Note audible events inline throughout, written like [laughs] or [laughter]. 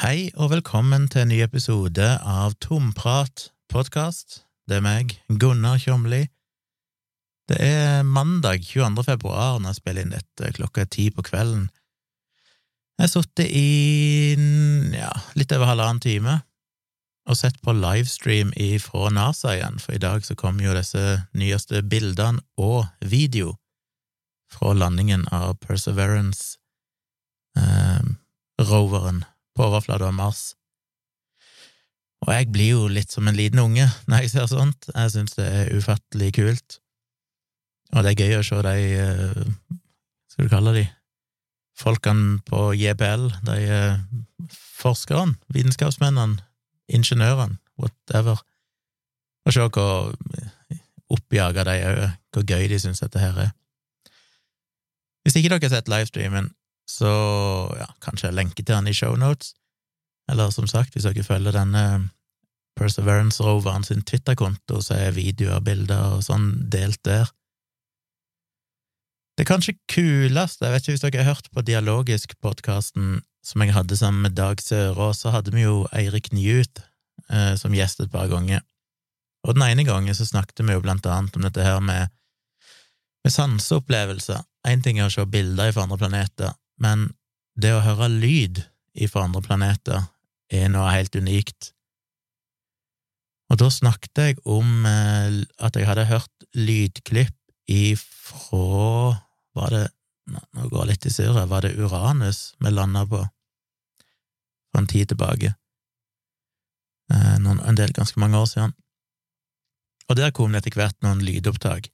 Hei og velkommen til en ny episode av Tomprat podkast. Det er meg, Gunnar Kjomli. Det er mandag 22. februar når jeg spiller inn dette klokka ti på kvelden. Jeg har sittet i ja, litt over halvannen time og sett på livestream fra NASA igjen, for i dag så kom jo disse nyeste bildene og video fra landingen av Perseverance, eh, på overflata av Mars. Og jeg blir jo litt som en liten unge når jeg ser sånt, jeg syns det er ufattelig kult. Og det er gøy å se de hva Skal du kalle de folkene på JPL, de eh, forskerne, vitenskapsmennene, ingeniørene, whatever, og se hvor oppjaga de er, hvor gøy de syns dette her er. Hvis ikke dere har sett livestreamen, så ja, kanskje jeg lenker til den i shownotes, eller som sagt, hvis dere følger denne Perseverance-roveren sin Twitter-konto, så er videoer, bilder og sånn delt der. Det kanskje kuleste, jeg vet ikke hvis dere har hørt på Dialogisk-podkasten som jeg hadde sammen med Dag Sørås, så hadde vi jo Eirik Newt eh, som gjest et par ganger. Og den ene gangen så snakket vi jo blant annet om dette her med, med sanseopplevelser. Én ting er å se bilder fra andre planeter, men det å høre lyd fra andre planeter er noe helt unikt. Og da snakket jeg om eh, at jeg hadde hørt lydklipp ifra Var det Nå går jeg litt i surret. Var det Uranus vi landa på for en tid tilbake? Eh, noen, en del, ganske mange år siden. Og der kom det etter hvert noen lydopptak.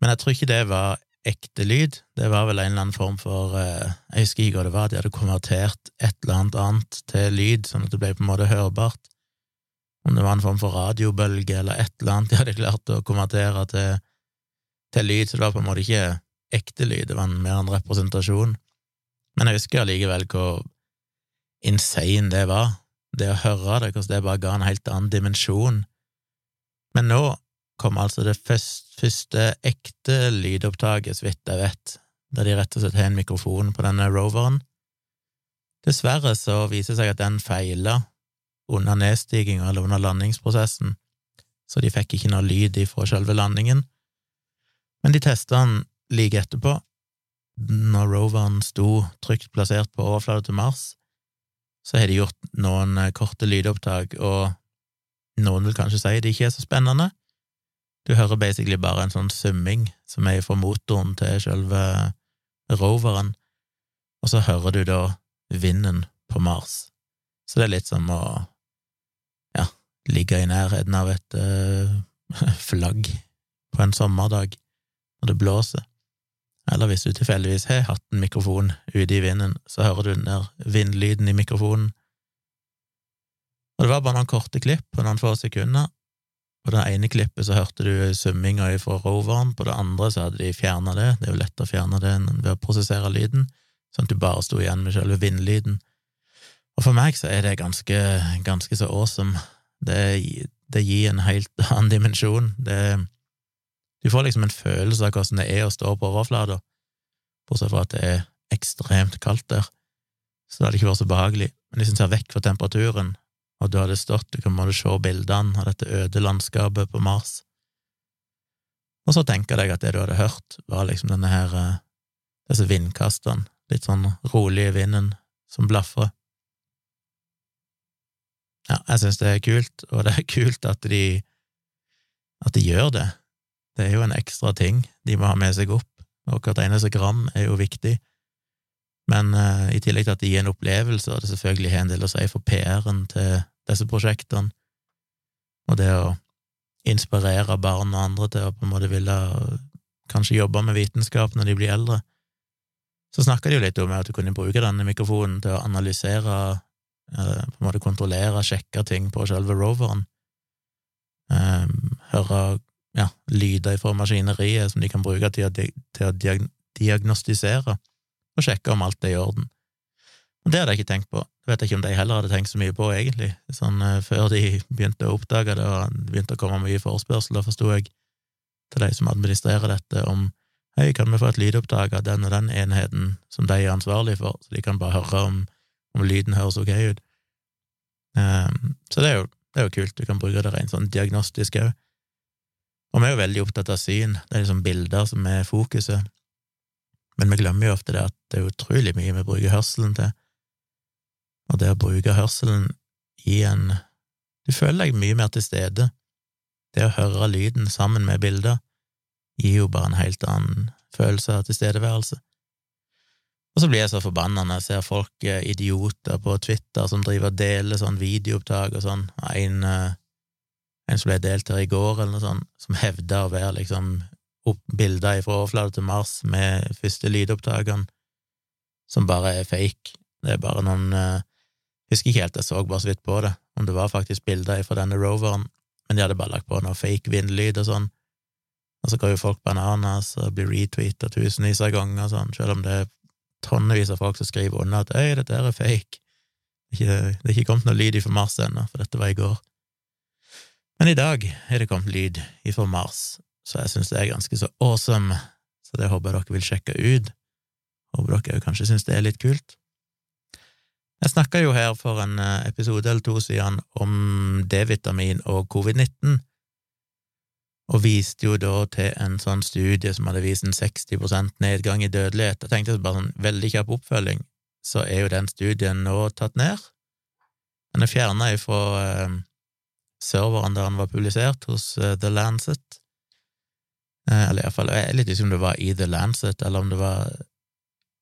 Men jeg tror ikke det var ekte lyd. Det var vel en eller annen form for eh, Jeg husker ikke hva det var, de hadde konvertert et eller annet annet til lyd, sånn at det ble på en måte hørbart. Om det var en form for radiobølge eller et eller annet de hadde klart å konvertere til, til lyd, så det var på en måte ikke ekte lyd, det var mer en representasjon. Men jeg husker allikevel hvor insane det var, det å høre det, hvordan det bare ga en helt annen dimensjon. Men nå kom altså det første, første ekte lydopptaket, så vidt jeg vet, der de rett og slett har en mikrofon på denne roveren. Dessverre så viser det seg at den feila under nedstiginga eller under landingsprosessen, så de fikk ikke noe lyd ifra selve landingen. Men de testa den like etterpå, når roveren sto trygt plassert på overflata til Mars, så har de gjort noen korte lydopptak, og noen vil kanskje si de ikke er så spennende, du hører basically bare en sånn summing som er fra motoren til selve roveren, og så hører du da vinden på Mars. Så det er litt som å ja, ligge i nærheten av et uh, [laughs] flagg på en sommerdag når det blåser. Eller hvis du tilfeldigvis har hatt en mikrofon ute i vinden, så hører du den der vindlyden i mikrofonen. Og det var bare noen korte klipp på noen få sekunder, på det ene klippet så hørte du summinga fra roveren, på det andre så hadde de fjerna det, det er jo lett å fjerne det enn ved å prosessere lyden, sånn at du bare sto igjen med selve vindlyden. Og for meg så er det ganske, ganske så awesome. Det, det gir en helt [laughs] annen dimensjon. Det, du får liksom en følelse av hvordan det er å stå på overflata, bortsett fra at det er ekstremt kaldt der, så det hadde ikke vært så behagelig. Men hvis en ser vekk fra temperaturen, og du hadde stått, du kan se bildene av dette øde landskapet på Mars. Og så tenker jeg at det du hadde hørt, var liksom denne her, eh, disse vindkastene, litt sånn rolige vinden som blafrer. Ja, jeg synes det er kult, og det er kult at de, at de gjør det. Det er jo en ekstra ting de må ha med seg opp, og hvert eneste gram er jo viktig. Men uh, i tillegg til at det gir en opplevelse, og det selvfølgelig har en del å si for PR-en til disse prosjektene, og det å inspirere barn og andre til å på en måte ville kanskje jobbe med vitenskap når de blir eldre, så snakka de jo litt om at du kunne bruke denne mikrofonen til å analysere, uh, på en måte kontrollere, sjekke ting på selve roveren, um, høre ja, lyder fra maskineriet som de kan bruke til å, til å diagnostisere og sjekke om alt er i orden. Og det hadde jeg ikke tenkt på. Jeg vet ikke om de heller hadde tenkt så mye på, egentlig, sånn uh, før de begynte å oppdage det, og det begynte å komme mye forespørsler, forsto jeg, til de som administrerer dette, om hei, kan vi få et lydopptak av den og den enheten som de er ansvarlig for, så de kan bare høre om, om lyden høres ok ut. Um, så det er, jo, det er jo kult, du kan bruke det rent sånn diagnostisk òg. Og vi er jo veldig opptatt av syn, det er liksom bilder som er fokuset, men vi glemmer jo ofte det at det er utrolig mye vi bruker hørselen til, og det å bruke hørselen i en Du føler deg mye mer til stede. Det å høre lyden sammen med bilder gir jo bare en helt annen følelse av tilstedeværelse. Og så blir jeg så forbanna når jeg ser folk, eh, idioter på Twitter, som driver og deler sånn videoopptak og sånn. En, eh, en som ble delt her i går, eller noe sånt, som hevda å være liksom opp bilder fra overflata til Mars med første lydopptakene, som bare er fake. Det er bare noen uh, Husker ikke helt, jeg så bare så vidt på det, om det var faktisk bilder fra denne roveren, men de hadde bare lagt på noe fake vindlyd og sånn. Og så går jo folk bananas og blir retweeta tusenvis av ganger, sånn, selv om det er tonnevis av folk som skriver under at 'øy, dette er fake'. Det er ikke, det er ikke kommet noe lyd ifra Mars ennå, for dette var i går. Men i dag er det kommet lyd ifra Mars, så jeg syns det er ganske så awesome, så det håper jeg dere vil sjekke ut. Håper dere kanskje syns det er litt kult. Jeg snakka jo her for en eh, episode eller to siden om D-vitamin og covid-19, og viste jo da til en sånn studie som hadde vist en 60% nedgang i dødelighet. Jeg tenkte bare sånn veldig kjapp oppfølging, så er jo den studien nå tatt ned. Den er fjerna ifra eh, serveren der den var publisert, hos uh, The Lancet. Uh, eller iallfall, jeg er litt usikker om det var i The Lancet, eller om det var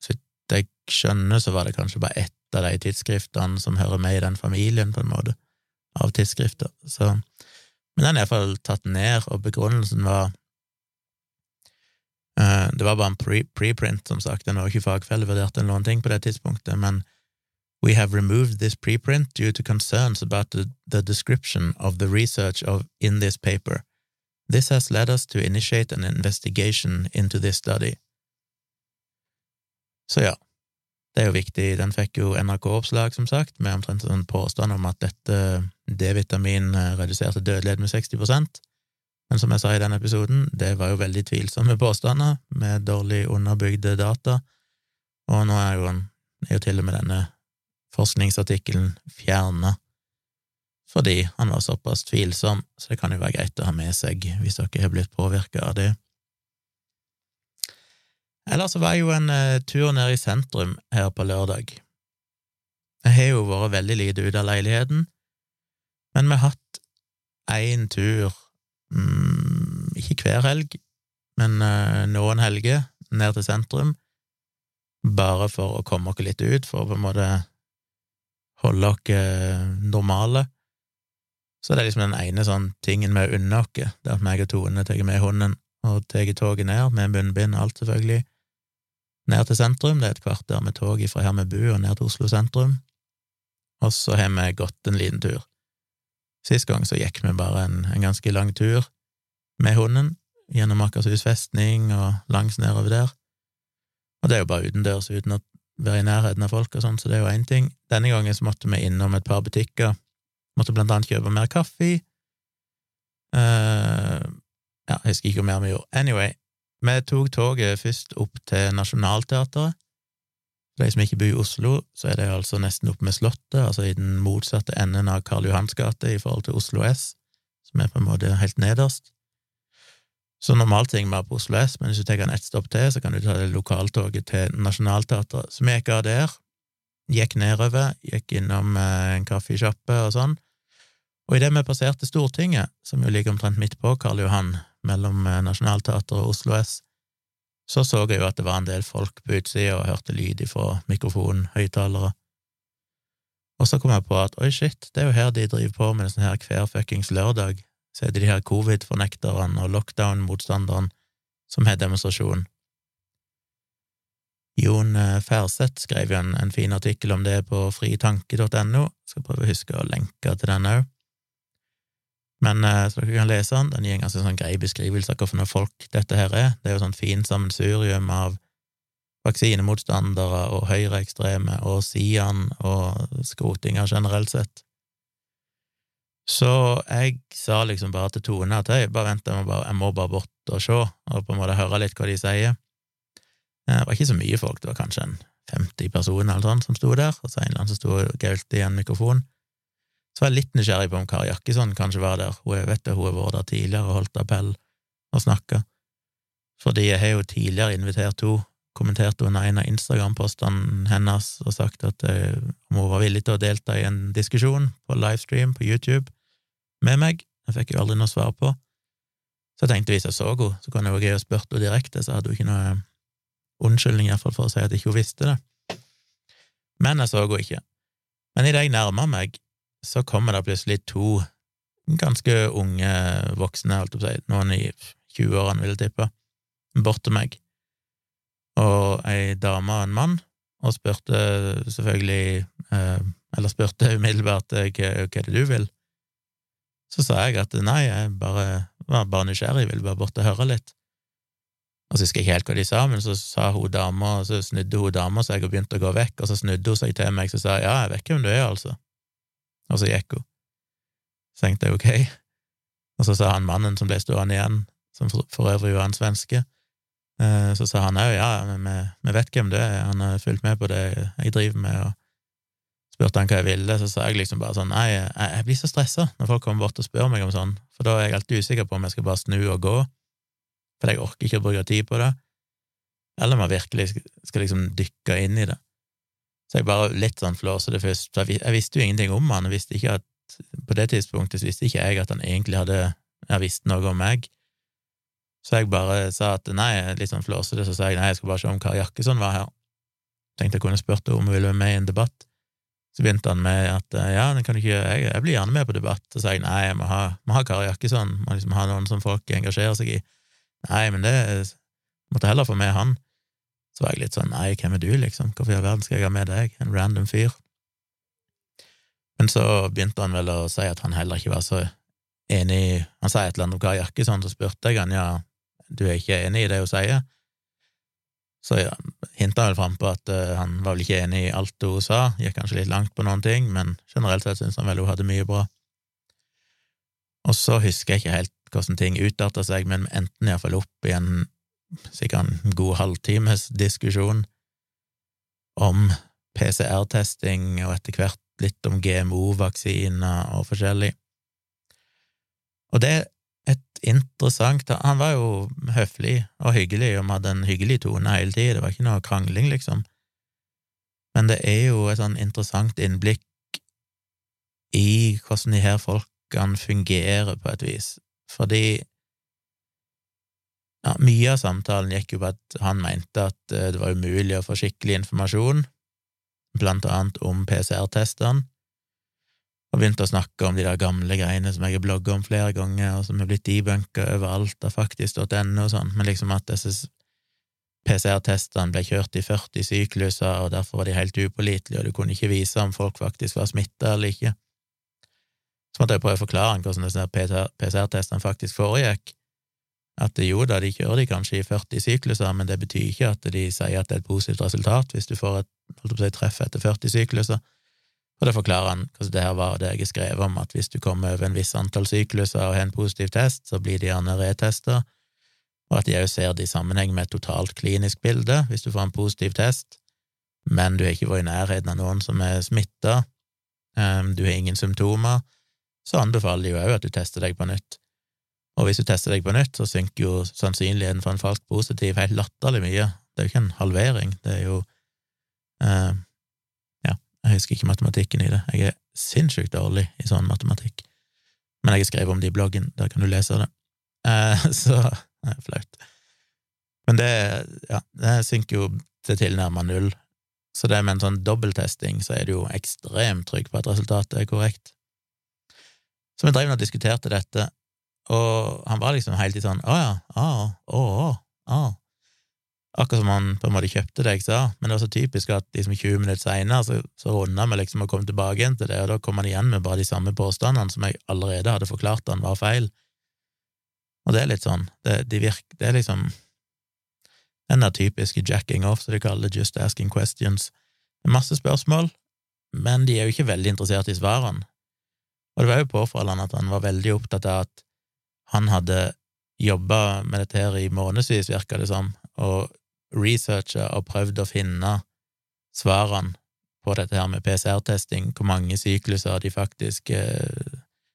Så vidt jeg skjønner, så var det kanskje bare ett av de tidsskriftene som hører med i den familien, på en måte, av tidsskrifter. Så, men den er iallfall tatt ned, og begrunnelsen var uh, Det var bare en preprint, pre som sagt, den var ikke fagfellevurdert eller noen ting på det tidspunktet, men We have removed this preprint due to concerns about the, the description of the research of, in this paper. This has led us to initiate an investigation into this study. Så ja, det er jo viktig. Den fikk jo NRK-oppslag, som sagt, med omtrent en påstand om at dette D-vitamin reduserte dødelighet med 60% men som jeg sa i den episoden, det var jo veldig tvilsomme påstander, med dårlig underbygde data, og nå er jo, er jo til og med denne forskningsartikkelen fjerna fordi han var såpass tvilsom, så det kan jo være greit å ha med seg hvis dere har blitt påvirka av det. Ellers så var jeg jo en uh, tur ned i sentrum her på lørdag. Jeg har jo vært veldig lite ute av leiligheten, men vi har hatt én tur, mm, ikke hver helg, men uh, noen helger, ned til sentrum, bare for å komme oss litt ut, for å på en måte holde oss eh, normale. Så det er liksom den ene sånn tingen vi unner oss, det at meg og Tone tar med hunden og tar toget ned, med munnbind og alt, selvfølgelig, ned til sentrum. Det er et kvarter med tog fra her vi bor, og ned til Oslo sentrum. Og så har vi gått en liten tur. Sist gang så gikk vi bare en, en ganske lang tur med hunden, gjennom Akershus festning og langs nedover der. Og det er jo bare utendørs, uten å være i nærheten av folk og sånn, så det er jo én ting. Denne gangen så måtte vi innom et par butikker. Måtte blant annet kjøpe mer kaffe. Uh, ja, jeg husker ikke hvor mer vi gjorde. Anyway, vi tok toget først opp til Nationaltheatret. For de som ikke bor i Oslo, så er det altså nesten oppe med Slottet, altså i den motsatte enden av Karl Johans gate i forhold til Oslo S, som er på en måte helt nederst. Så normalt ting bare på Oslo S, men hvis du tar ett stopp til, så kan du ta det lokaltoget til Nationaltheatret. Så vi gikk av der, gikk nedover, gikk innom eh, en kaffesjappe og sånn, og idet vi passerte Stortinget, som jo ligger omtrent midt på Karl Johan, mellom eh, Nationaltheatret og Oslo S, så så jeg jo at det var en del folk på utsida og hørte lyd ifra mikrofonen, høyttalere. Og så kom jeg på at oi, shit, det er jo her de driver på med sånn her hver fuckings lørdag, så er det de her covid-fornekterne og lockdown-motstanderne som har demonstrasjon. Jon eh, Færseth skrev jo en, en, fin artikkel om det på fritanke.no, skal prøve å huske å lenke til den òg. Men eh, så dere kan lese den, den gir en ganske sånn grei beskrivelse av hvilke folk dette her er. Det er jo sånn fint sammensurium av vaksinemotstandere og høyreekstreme og Sian og skrotinger generelt sett. Så jeg sa liksom bare til Tone at hei, bare vent, jeg må bare, jeg må bare bort og se, og på en måte høre litt hva de sier. Det var ikke så mye folk, det var kanskje en 50 personer eller sånn som sto der, og så en eller annen som sto og gaulte i en mikrofon. Så var jeg litt nysgjerrig på om Kari Jakkesson kanskje var der. Hun vet det, hun har vært der tidligere og holdt appell og snakka. Fordi jeg har jo tidligere invitert henne, kommenterte under en av Instagram-postene hennes og sagt at eh, om hun var villig til å delta i en diskusjon på livestream på YouTube med meg. Jeg fikk jo aldri noe svar på. Så jeg tenkte hvis jeg så henne, så kunne det være gøy å spørre henne direkte, så hadde hun ikke noe unnskyldning iallfall for å si at hun ikke visste det. Men jeg så henne ikke. Men idet jeg nærma meg, så kommer det plutselig to ganske unge voksne, holdt jeg på å si, noen i 20-årene, vil jeg tippe, bort til meg, og ei dame og en mann, og spurte selvfølgelig, eh, eller spurte umiddelbart eh, hva, hva er det du vil? Så sa jeg at nei, jeg bare, var bare nysgjerrig, ville bare bort og høre litt. Og så husker jeg ikke helt hva de sa, men så sa hun dama, så snudde hun dama seg og begynte å gå vekk, og så snudde hun seg til meg og sa ja, jeg vet ikke hvem du er, altså. Og så gikk hun. Så tenkte jeg ok. Og så sa han mannen som ble stående igjen, som for, for øvrig var en svenske, eh, så sa han òg ja, vi, vi vet hvem du er, han har fulgt med på det jeg driver med, og spurte han hva jeg ville, så sa jeg liksom bare sånn nei, jeg, blir så stressa når folk kommer bort og spør meg om sånn, for da er jeg alltid usikker på om jeg skal bare snu og gå, for jeg orker ikke å bruke tid på det, eller om jeg virkelig skal liksom dykke inn i det. Så jeg bare litt sånn flåser det først, jeg, visste jo ingenting om han, jeg visste ikke at på det tidspunktet visste ikke jeg at han egentlig hadde jeg visste noe om meg. Så jeg bare sa at nei, litt sånn flåsete, så sa jeg nei, jeg skal bare se om Kari Jakkesson var her. Tenkte jeg kunne spurt om hun ville være med i en debatt. Så begynte han med at ja, kan ikke, jeg, jeg, blir gjerne med på debatt. Så sa jeg nei, jeg må ha, må ha Kari Jakkesson, må liksom ha noen som folk engasjerer seg i. Nei, men det måtte heller få med han. Så var jeg litt sånn nei, hvem er du, liksom, hvorfor i all verden skal jeg ha med deg, en random fyr? Men så begynte han vel å si at han heller ikke var så enig Han sa et eller annet om Kari Jakkesson, så spurte jeg han ja, du er ikke enig i det hun sier? Så ja, hinta vel frampå at uh, han var vel ikke enig i alt hun sa, gikk kanskje litt langt på noen ting, men generelt sett syntes han vel hun hadde mye bra. Og så husker jeg ikke helt hvordan ting utarta seg, men enten iallfall opp i en sikkert en god halvtimes diskusjon om PCR-testing, og etter hvert litt om GMO-vaksiner og forskjellig. Og det er et interessant Han var jo høflig og hyggelig, og hadde en hyggelig tone hele tida, det var ikke noe krangling, liksom. Men det er jo et sånn interessant innblikk i hvordan de her folkene fungerer, på et vis fordi ja, mye av samtalen gikk jo på at han mente at eh, det var umulig å få skikkelig informasjon, blant annet om PCR-testene, og begynte å snakke om de der gamle greiene som jeg har blogga om flere ganger, og som er blitt debunka overalt av faktisk.no og sånn, men liksom at disse PCR-testene ble kjørt i 40 sykluser, og derfor var de helt upålitelige, og du kunne ikke vise om folk faktisk var smitta eller ikke. Så måtte jeg prøve å forklare hvordan disse PCR-testene faktisk foregikk. At jo da, de kjører de kanskje i 40 sykluser, men det betyr ikke at de sier at det er et positivt resultat hvis du får et si, treff etter 40 sykluser. Og det forklarer han hvordan det her var det jeg skrev om, at hvis du kommer over en viss antall sykluser og har en positiv test, så blir de gjerne retesta, og at de òg ser det i sammenheng med et totalt klinisk bilde hvis du får en positiv test, men du har ikke vært i nærheten av noen som er smitta, ehm, du har ingen symptomer, så anbefaler de jo òg at du tester deg på nytt. Og hvis du tester deg på nytt, så synker jo sannsynligheten for en falsk positiv helt latterlig mye. Det er jo ikke en halvering, det er jo eh, Ja, jeg husker ikke matematikken i det. Jeg er sinnssykt dårlig i sånn matematikk. Men jeg har skrevet om det i bloggen, der kan du lese det. Eh, [laughs] så det er flaut. Men det, ja, det synker jo til tilnærma null. Så det med en sånn dobbelttesting, så er du jo ekstremt trygg på at resultatet er korrekt. Så vi drev og diskuterte dette, og han var liksom helt i sånn å ja, å, å, å. Akkurat som han på en måte kjøpte det jeg sa, men det var så typisk at liksom 20 minutter seinere så, så runda vi liksom å komme tilbake igjen til det, og da kom han igjen med bare de samme påstandene som jeg allerede hadde forklart han var feil. Og det er litt sånn, det, de virker, det er liksom den der typiske jacking off, som de kaller det, just asking questions. Masse spørsmål, men de er jo ikke veldig interessert i svarene. Og det var jo påfallende at han var veldig opptatt av at han hadde jobba med dette her i månedsvis, virka det som, og researcha og prøvd å finne svarene på dette her med PCR-testing, hvor mange sykluser de faktisk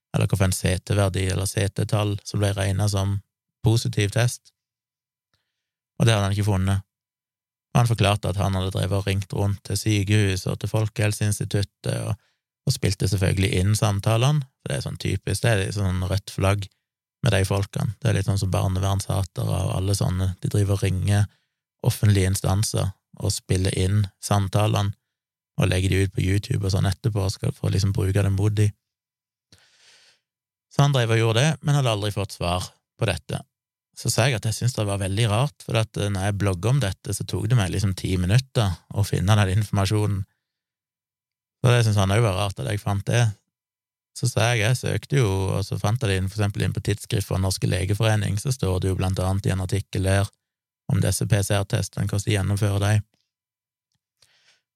Eller hvorfor en CT-verdi eller CT-tall som ble regna som positiv test. Og det hadde han ikke funnet. Han forklarte at han hadde drevet og ringt rundt til sykehus og til Folkehelseinstituttet, og, og spilte selvfølgelig inn samtalene, for det er sånn typisk, det er sånn rødt flagg med de folkene. Det er litt sånn som barnevernshatere og alle sånne, de driver og ringer offentlige instanser og spiller inn samtalene og legger de ut på YouTube og sånn etterpå for å liksom bruke det mot de. Så han drev og gjorde det, men hadde aldri fått svar på dette. Så sa jeg at jeg syntes det var veldig rart, for at eh, når jeg blogga om dette, så tok det meg liksom ti minutter å finne den informasjonen. Så det syntes han òg var rart, at jeg fant det. Så sa jeg jeg søkte jo, og så fant jeg det inn, for eksempel inn på Tidsskrift for Norske legeforening, så står det jo blant annet i en artikkel der om disse PCR-testene, hvordan de gjennomfører dem.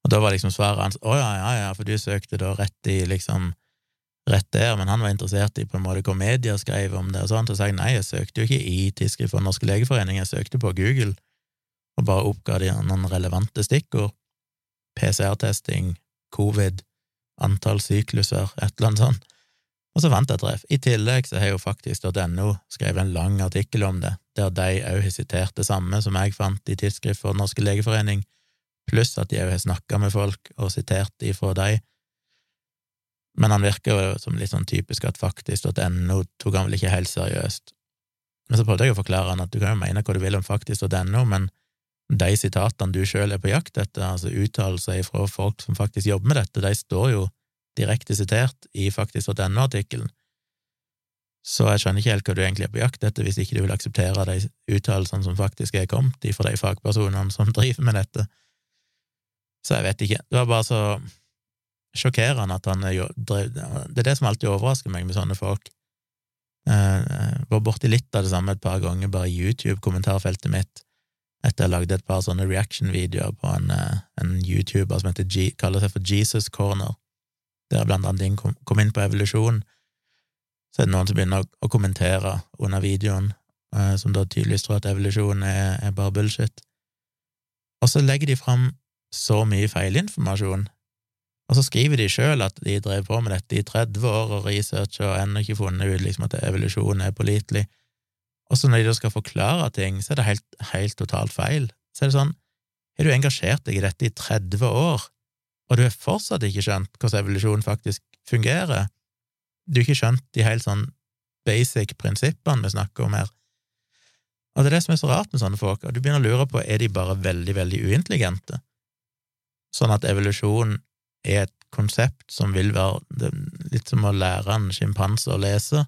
Og da var liksom svaret hans å ja, ja, ja, for du søkte da rett i liksom rett der, men han var interessert i på en måte hva media skrev om det og sånt, og så sa jeg nei, jeg søkte jo ikke i Tidsskrift for Norske legeforening, jeg søkte på Google og bare oppga de noen relevante stikkord. PCR-testing, covid, antall sykluser, et eller annet sånt. Og så fant jeg treff. I tillegg så har jo faktisk.no skrevet en lang artikkel om det, der de òg har sitert det samme som jeg fant i Tidsskrift for Den Norske legeforening, pluss at de òg har snakka med folk og sitert ifra de. Men han virker jo som litt sånn typisk at faktisk.no tok han vel ikke helt seriøst. Men så prøvde jeg å forklare han at du kan jo mene hva du vil om faktisk.no, men de sitatene du sjøl er på jakt etter, altså uttalelser fra folk som faktisk jobber med dette, de står jo direkte sitert i faktisk.no-artikkelen. Så jeg skjønner ikke helt hva du egentlig er på jakt etter, hvis ikke du vil akseptere de uttalelsene som faktisk er kommet fra de fagpersonene som driver med dette. Så jeg vet ikke. Det var bare så sjokkerende at han drev Det er det som alltid overrasker meg med sånne folk. Jeg eh, var borti litt av det samme et par ganger bare i YouTube-kommentarfeltet mitt, etter jeg lagde et par sånne reaction-videoer på en, eh, en YouTuber som heter G, kaller seg for Jesus Corner, der blant annet kom, inn på evolusjon. Så er det noen som begynner å, kommentere under videoen, eh, som da tydeligvis tror at evolusjon er, er bare bullshit. Og så legger de fram så mye feilinformasjon. Og så skriver de sjøl at de drev på med dette i 30 år og researcher og ennå ikke funnet ut liksom, at evolusjon er pålitelig. Og så når de da skal forklare ting, så er det helt, helt totalt feil. Så er det sånn, har du engasjert deg i dette i 30 år, og du har fortsatt ikke skjønt hvordan evolusjon faktisk fungerer? Du har ikke skjønt de helt sånn basic prinsippene vi snakker om her. Og det er det som er så rart med sånne folk, og du begynner å lure på er de bare veldig, veldig uintelligente, sånn at evolusjon er et konsept som vil være litt som å lære en sjimpanse å lese.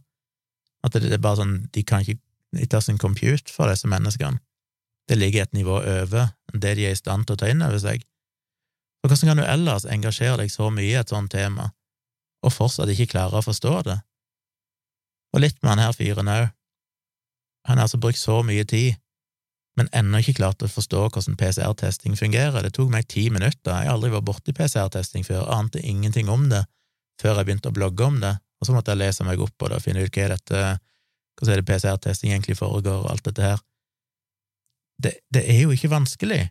At det, er bare sånn, de kan ikke ta sin compute for disse menneskene. Det ligger et nivå over det de er i stand til å ta inn over seg. For hvordan kan du ellers engasjere deg så mye i et sånt tema, og fortsatt ikke klare å forstå det? Og litt med han her fyren òg. Han har altså brukt så mye tid men ennå ikke klart å forstå hvordan PCR-testing fungerer. Det tok meg ti minutter, jeg har aldri vært borti PCR-testing før, ante ingenting om det før jeg begynte å blogge om det, og så måtte jeg lese meg opp på det og finne ut hva er dette, hvordan er det PCR-testing egentlig foregår, og alt dette her. Det, det er jo ikke vanskelig.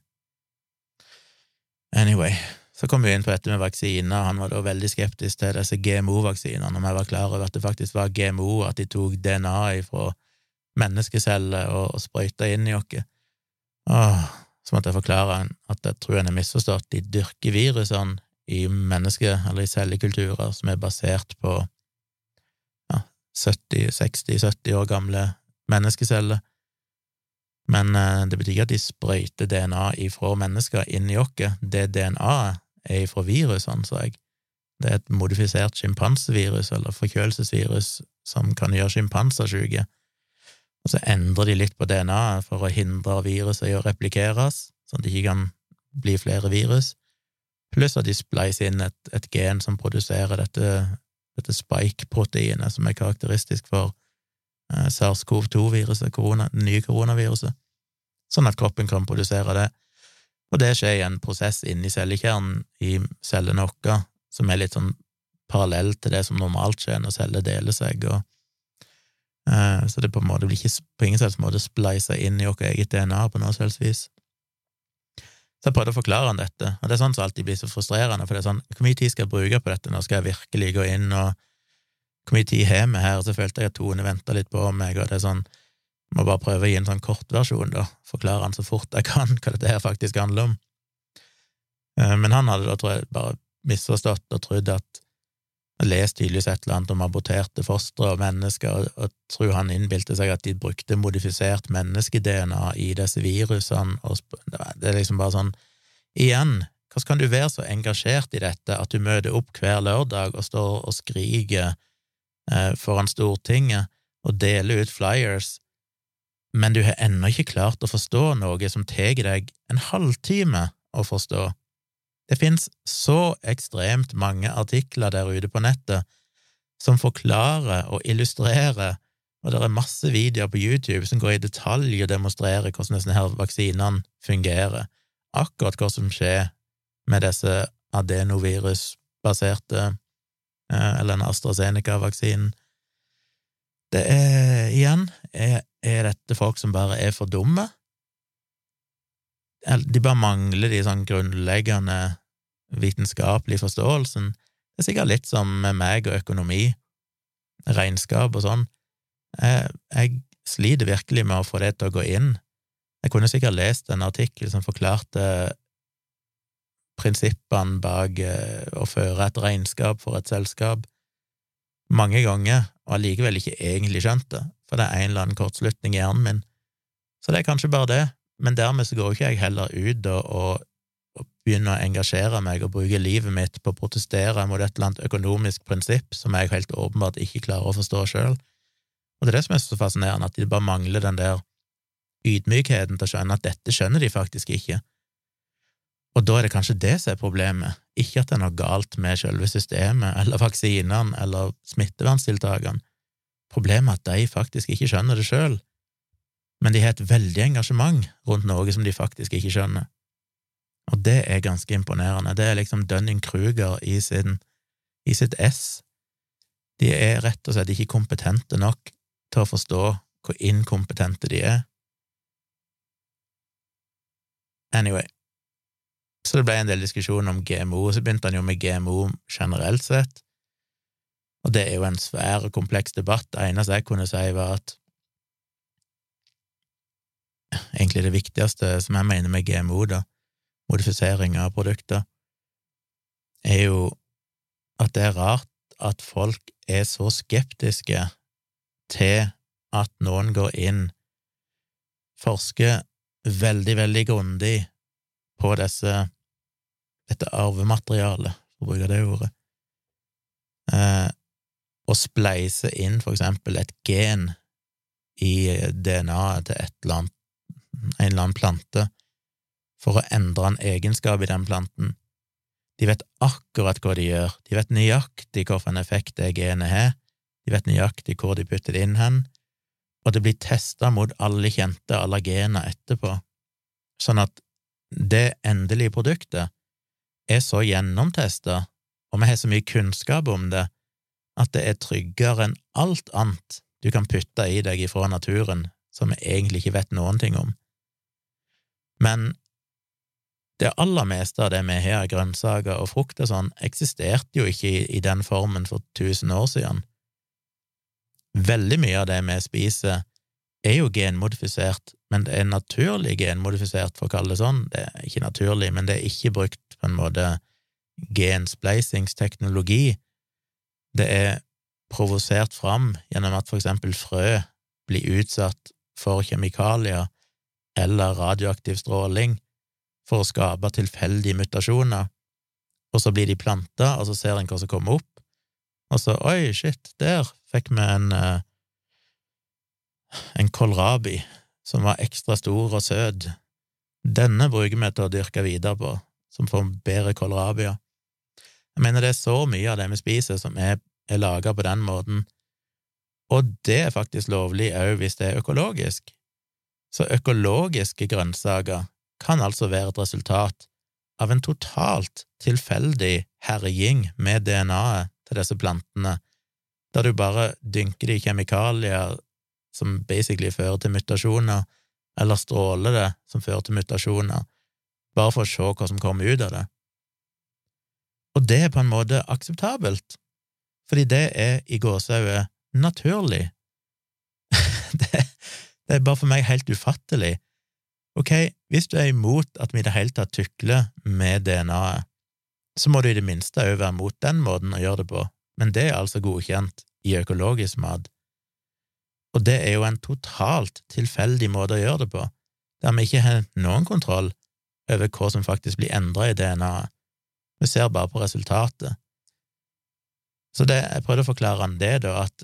Anyway, så kom vi inn på dette med vaksiner, han var da veldig skeptisk til disse GMO-vaksinene, om jeg var klar over at det faktisk var GMO, at de tok DNA fra menneskeceller og sprøyta inn i oss. Åh, så måtte jeg forklare at jeg tror han har misforstått. De dyrker virusene i menneske- eller i cellekulturer som er basert på ja, 70-60-70 år gamle menneskeceller. Men eh, det betyr ikke at de sprøyter DNA ifra mennesker inn i oss. Det DNA-et er ifra virusene, sa jeg. Det er et modifisert sjimpansevirus, eller forkjølelsesvirus, som kan gjøre sjimpanser syke og så endrer de litt på DNA-et for å hindre viruset i å replikeres, sånn at det ikke kan bli flere virus, pluss at de spleiser inn et, et gen som produserer dette, dette spike-proteinet som er karakteristisk for SARS-CoV-2-viruset, korona, det nye koronaviruset, sånn at kroppen kan produsere det. Og det skjer i en prosess inni cellekjernen i cellene våre som er litt sånn parallell til det som normalt skjer når celler deler seg, og Eh, så det på en måte blir ikke på ingen selvs måte spleisa inn i vårt eget DNA på noe selvs vis. Så jeg prøvde å forklare han dette, og det er sånn som alltid blir så frustrerende, for det er sånn, hvor mye tid skal jeg bruke på dette, nå skal jeg virkelig gå inn, og hvor mye tid har vi her, så følte jeg at Tone venta litt på meg, og det er sånn, må bare prøve å gi en sånn kortversjon, da, forklare han så fort jeg kan hva dette her faktisk handler om. Eh, men han hadde da, tror jeg, bare misforstått og trodd at jeg leste tydeligvis et eller annet om aborterte fostre og mennesker, og, og tror han innbilte seg at de brukte modifisert menneske-DNA i disse virusene, og det er liksom bare sånn Igjen, hvordan kan du være så engasjert i dette at du møter opp hver lørdag og står og skriker foran Stortinget og deler ut flyers, men du har ennå ikke klart å forstå noe som tar deg en halvtime å forstå? Det finnes så ekstremt mange artikler der ute på nettet som forklarer og illustrerer, og det er masse videoer på YouTube som går i detalj og demonstrerer hvordan disse vaksinene fungerer, akkurat hva som skjer med disse adenovirusbaserte, eh, eller en AstraZeneca-vaksinen. Det er, igjen, er, er dette folk som bare er for dumme? De bare mangler de sånn grunnleggende vitenskapelige forståelsen. Det er sikkert litt som med meg og økonomi, regnskap og sånn. Jeg, jeg sliter virkelig med å få det til å gå inn. Jeg kunne sikkert lest en artikkel som forklarte prinsippene bak eh, å føre et regnskap for et selskap mange ganger, og allikevel ikke egentlig skjønt det, for det er en eller annen kortslutning i hjernen min. Så det er kanskje bare det, men dermed så går ikke jeg heller ut og, og, begynner å engasjere meg og bruke livet mitt på å protestere mot et eller annet økonomisk prinsipp som jeg helt åpenbart ikke klarer å forstå sjøl. Og det er det som er så fascinerende, at de bare mangler den der ydmykheten til å skjønne at dette skjønner de faktisk ikke. Og da er det kanskje det som er problemet, ikke at det er noe galt med selve systemet eller vaksinene eller smitteverntiltakene. Problemet er at de faktisk ikke skjønner det sjøl, men de har et veldig engasjement rundt noe som de faktisk ikke skjønner. Og det er ganske imponerende. Det er liksom Dunning-Kruger i, i sitt ess. De er rett og slett ikke kompetente nok til å forstå hvor inkompetente de er. Anyway, så det ble en del diskusjon om GMO, og så begynte han jo med GMO generelt sett, og det er jo en svær og kompleks debatt. Det eneste jeg kunne si, var at egentlig det viktigste som jeg mener med GMO, da, modifisering av produkter, er jo at det er rart at folk er så skeptiske til at noen går inn, forsker veldig, veldig grundig på disse, dette arvematerialet, for å bruke det ordet, eh, og spleise inn for eksempel et gen i DNA-et til eller annet, en eller annen plante, for å endre en egenskap i den planten. De vet akkurat hva de gjør, de vet nøyaktig hvilken effekt det genet har, de vet nøyaktig hvor de putter det inn hen, og det blir testa mot alle kjente allergener etterpå, sånn at det endelige produktet er så gjennomtesta, og vi har så mye kunnskap om det, at det er tryggere enn alt annet du kan putte i deg ifra naturen som vi egentlig ikke vet noen ting om. Men det aller meste av det vi har av grønnsaker og frukt og sånn, eksisterte jo ikke i, den formen for tusen år siden. Veldig mye av det vi spiser, er jo genmodifisert, men det er naturlig genmodifisert, for å kalle det sånn. Det er ikke naturlig, men det er ikke brukt på en måte genspleisingsteknologi. Det er provosert fram gjennom at for eksempel frø blir utsatt for kjemikalier eller radioaktiv stråling for å skape tilfeldige mutasjoner, og så blir de planta, og så ser en hva som kommer opp, og så oi, shit, der fikk vi en uh, en kålrabi som var ekstra stor og søt. Denne bruker vi til å dyrke videre på, som får bedre kålrabier. Jeg mener det er så mye av det vi spiser som er, er laga på den måten, og det er faktisk lovlig òg hvis det er økologisk. Så økologiske grønnsaker kan altså være et resultat av en totalt tilfeldig herjing med DNA-et til disse plantene, der du bare dynker det i kjemikalier som basically fører til mutasjoner, eller stråler det som fører til mutasjoner, bare for å se hva som kommer ut av det. Og det er på en måte akseptabelt, fordi det er i gåseøyne naturlig. [laughs] det, det er bare for meg helt ufattelig. Ok, hvis du er imot at vi i det hele tatt tukler med DNA-et, så må du i det minste òg være mot den måten å gjøre det på, men det er altså godkjent i økologisk mat. Og det er jo en totalt tilfeldig måte å gjøre det på, der vi ikke har noen kontroll over hva som faktisk blir endra i DNA-et. Vi ser bare på resultatet. Så det, jeg prøvde å forklare han det, da, at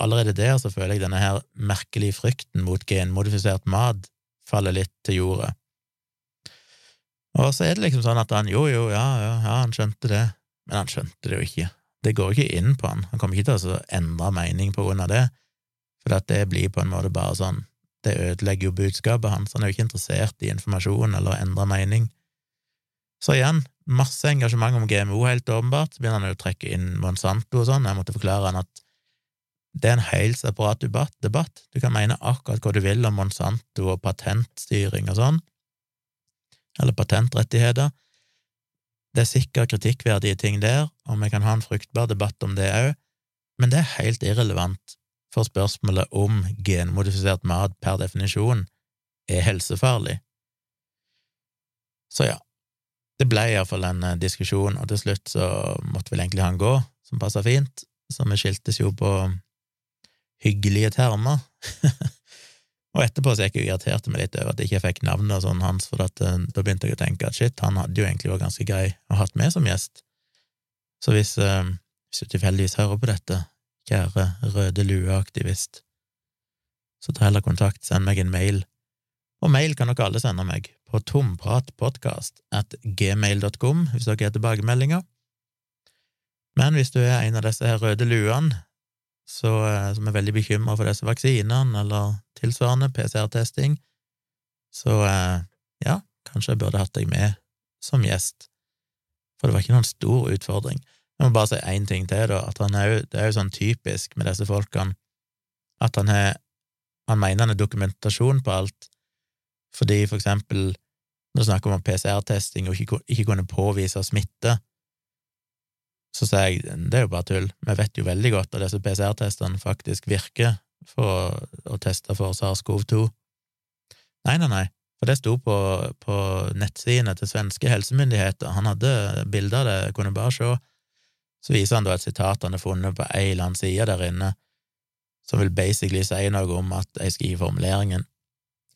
allerede der så føler jeg denne her merkelige frykten mot genmodifisert mat faller litt til jordet. Og så er det liksom sånn at han jo, jo, ja, ja, ja, han skjønte det, men han skjønte det jo ikke. Det går ikke inn på han. Han kommer ikke til å endre mening på grunn av det, for det blir på en måte bare sånn Det ødelegger jo budskapet hans. Han er jo ikke interessert i informasjon eller å endre mening. Så igjen, masse engasjement om GMO, helt åpenbart. Så begynner han jo å trekke inn Monsanto og sånn. Jeg måtte forklare han at det er en helt separat debatt. Du kan mene akkurat hva du vil om Monsanto og patentstyring og sånn, eller patentrettigheter. Det er sikkert kritikkverdige ting der, og vi kan ha en fruktbar debatt om det òg, men det er helt irrelevant for spørsmålet om genmodifisert mat per definisjon er helsefarlig. Så ja, det ble iallfall en eh, diskusjon, og til slutt så måtte vel egentlig han gå, som passa fint, så vi skiltes jo på hyggelige termer. [laughs] Og etterpå så gikk jeg og irriterte meg litt over at jeg ikke fikk navnet og sånn hans, for at, uh, da begynte jeg å tenke at shit, han hadde jo egentlig vært ganske grei å ha hatt med som gjest. Så hvis, uh, hvis du tilfeldigvis hører på dette, kjære røde lue-aktivist, så ta heller kontakt, send meg en mail. Og mail kan dere alle sende meg på tompratpodkast at gmail.com hvis dere har tilbakemeldinger. Men hvis du er en av disse her røde luene så, eh, som er veldig bekymra for disse vaksinene eller tilsvarende PCR-testing, så eh, ja, kanskje jeg burde hatt deg med som gjest, for det var ikke noen stor utfordring. Jeg må bare si én ting til, da, at han er jo, det er jo sånn typisk med disse folkene at han har Han mener han er dokumentasjon på alt, fordi for eksempel når det snakker om PCR-testing og ikke, ikke kunne påvise smitte, så sier jeg det er jo bare tull, vi vet jo veldig godt at disse PCR-testene faktisk virker for å, teste for SARS-CoV-2. Nei, nei, nei, for det sto på, på nettsidene til svenske helsemyndigheter, han hadde bilder av det, kunne bare se. Så viser han da et sitat han har funnet på ei eller annen side der inne, som vil basically si noe om at jeg skriver formuleringen.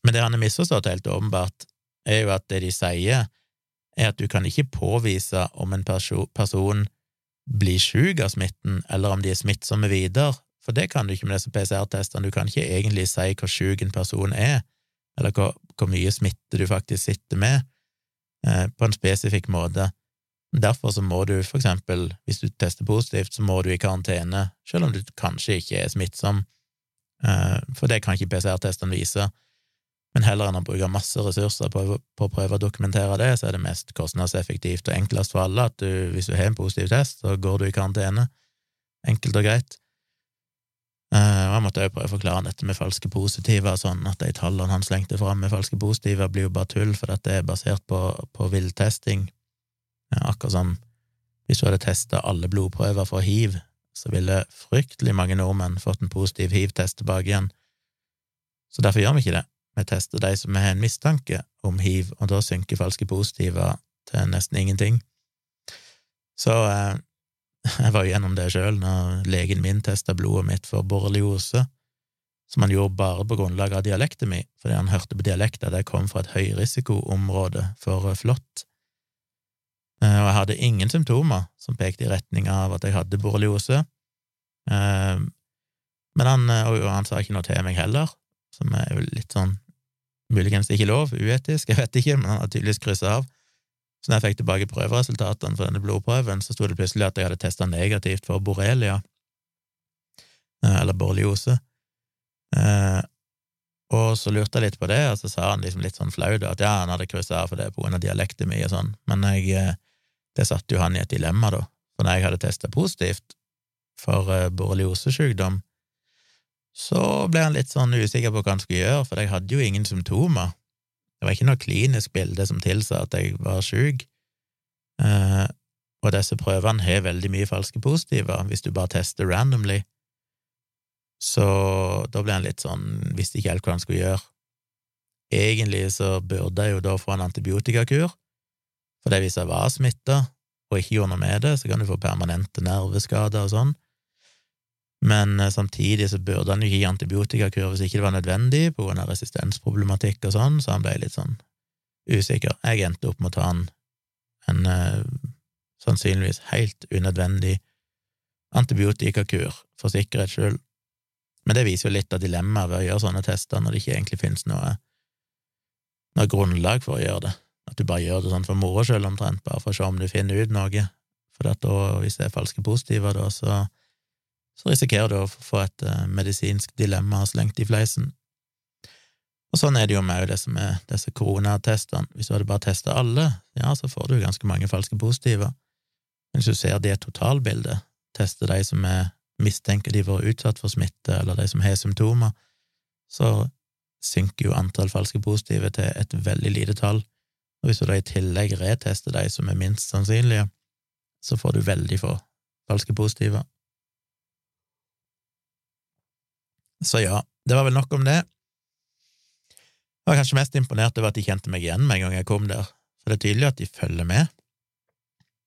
Men det han har misforstått helt åpenbart, er jo at det de sier, er at du kan ikke påvise om en person blir syk av smitten, eller om de er smittsomme videre, for det kan du ikke med disse PCR-testene, du kan ikke egentlig si hvor syk en person er, eller hvor, hvor, mye smitte du faktisk sitter med, eh, på en spesifikk måte. Derfor så må du, for eksempel, hvis du tester positivt, så må du i karantene, selv om du kanskje ikke er smittsom, eh, for det kan ikke PCR-testene vise. Men heller enn å bruke masse ressurser på, på, å prøve å dokumentere det, så er det mest kostnadseffektivt og enklest for alle at du, hvis du har en positiv test, så går du i karantene. Enkelt og greit. Uh, og Jeg måtte også prøve å forklare dette med falske positive, sånn at de tallene han slengte fram med falske positive, blir jo bare tull, for dette er basert på, på villtesting. Akkurat som hvis du hadde testa alle blodprøver for hiv, så ville fryktelig mange nordmenn fått en positiv hiv-test tilbake igjen. Så derfor gjør vi ikke det. Vi tester de som har en mistanke om hiv, og da synker falske positiver til nesten ingenting. Så eh, [laughs] jeg var gjennom det sjøl når legen min testa blodet mitt for borreliose, som han gjorde bare på grunnlag av dialekten min, fordi han hørte på dialekten at jeg kom fra et høyrisikoområde for flått. Eh, og jeg hadde ingen symptomer som pekte i retning av at jeg hadde borreliose. Eh, men han, og han sa ikke noe til meg heller, som er jo litt sånn Muligens ikke lov, uetisk, [laughs] jeg vet ikke, men han har tydeligvis kryssa av. Så når jeg fikk tilbake prøveresultatene for denne blodprøven, så sto det plutselig at jeg hadde testa negativt for borrelia, eh, eller borreliose. Eh, og så lurte jeg litt på det, og så sa han liksom litt sånn flaut at ja, han hadde kryssa av for det på grunn av dialekten min og sånn, men jeg, eh, det satte jo han i et dilemma, da, for når jeg hadde testa positivt for borreliosesykdom, så ble han litt sånn usikker på hva han skulle gjøre, for jeg hadde jo ingen symptomer. Det var ikke noe klinisk bilde som tilsa at jeg var syk. eh, og disse prøvene har veldig mye falske positiver hvis du bare tester randomly. Så da ble han litt sånn, visste ikke helt hva han skulle gjøre. Egentlig så burde jeg jo da få en antibiotikakur, for hvis jeg var smitta og ikke gjorde noe med det, så kan du få permanente nerveskader og sånn. Men eh, samtidig så burde han jo ikke gi antibiotikakur hvis ikke det var nødvendig, på grunn resistensproblematikk og sånn, så han ble litt sånn usikker. Jeg endte opp med å ta en, en eh, sannsynligvis helt unødvendig antibiotikakur for sikkerhets skyld. Men det viser jo litt av dilemmaet ved å gjøre sånne tester når det ikke egentlig finnes noe, noe grunnlag for å gjøre det. At du bare gjør det sånn for moro skyld, omtrent, bare for å se om du finner ut noe. For da, hvis det er falske positive, da, så, så risikerer du å få et uh, medisinsk dilemma slengt i fleisen. Og sånn er det jo med det som er disse koronatestene. Hvis du hadde bare testa alle, ja, så får du ganske mange falske positive. Men hvis du ser det totalbildet, tester de som er mistenker de var utsatt for smitte, eller de som har symptomer, så synker jo antall falske positive til et veldig lite tall. Og hvis du da i tillegg retester de som er minst sannsynlige, så får du veldig få falske positive. Så ja, det var vel nok om det. Jeg var kanskje mest imponert over at de kjente meg igjen med en gang jeg kom der, for det er tydelig at de følger med.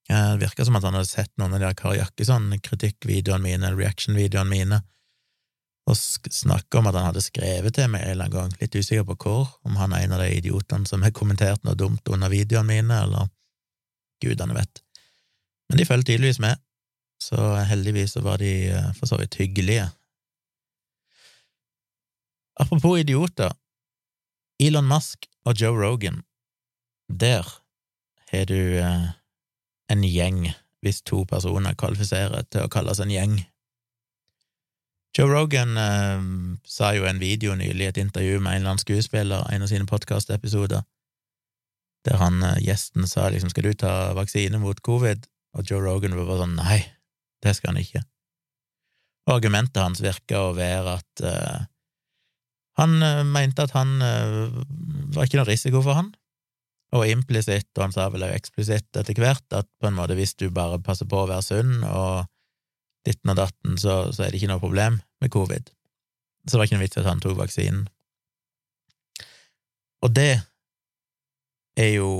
Eh, det virka som at han hadde sett noen av de Kari Jakkesson-kritikkvideoene mine, reaction-videoene mine, og snakke om at han hadde skrevet til meg en eller annen gang, litt usikker på hvor, om han er en av de idiotene som har kommentert noe dumt under videoene mine, eller gudene vet. Men de følger tydeligvis med, så heldigvis var de eh, for så vidt hyggelige. Apropos idioter, Elon Musk og Joe Rogan, der har du eh, en gjeng, hvis to personer kvalifiserer til å kalles en gjeng. Joe Rogan eh, sa jo en video nylig, et intervju med en eller annen skuespiller, en av sine podkastepisoder, der han, eh, gjesten sa liksom 'skal du ta vaksine mot covid', og Joe Rogan var bare sånn 'nei, det skal han ikke'. Og argumentet hans virka å være at eh, han eh, mente at han eh, var ikke noe risiko for han, og implisitt, og han sa vel også eksplisitt etter hvert, at på en måte hvis du bare passer på å være sunn og ditten og datten, så, så er det ikke noe problem med covid. Så det var ikke noe vits i at han tok vaksinen. Og det er jo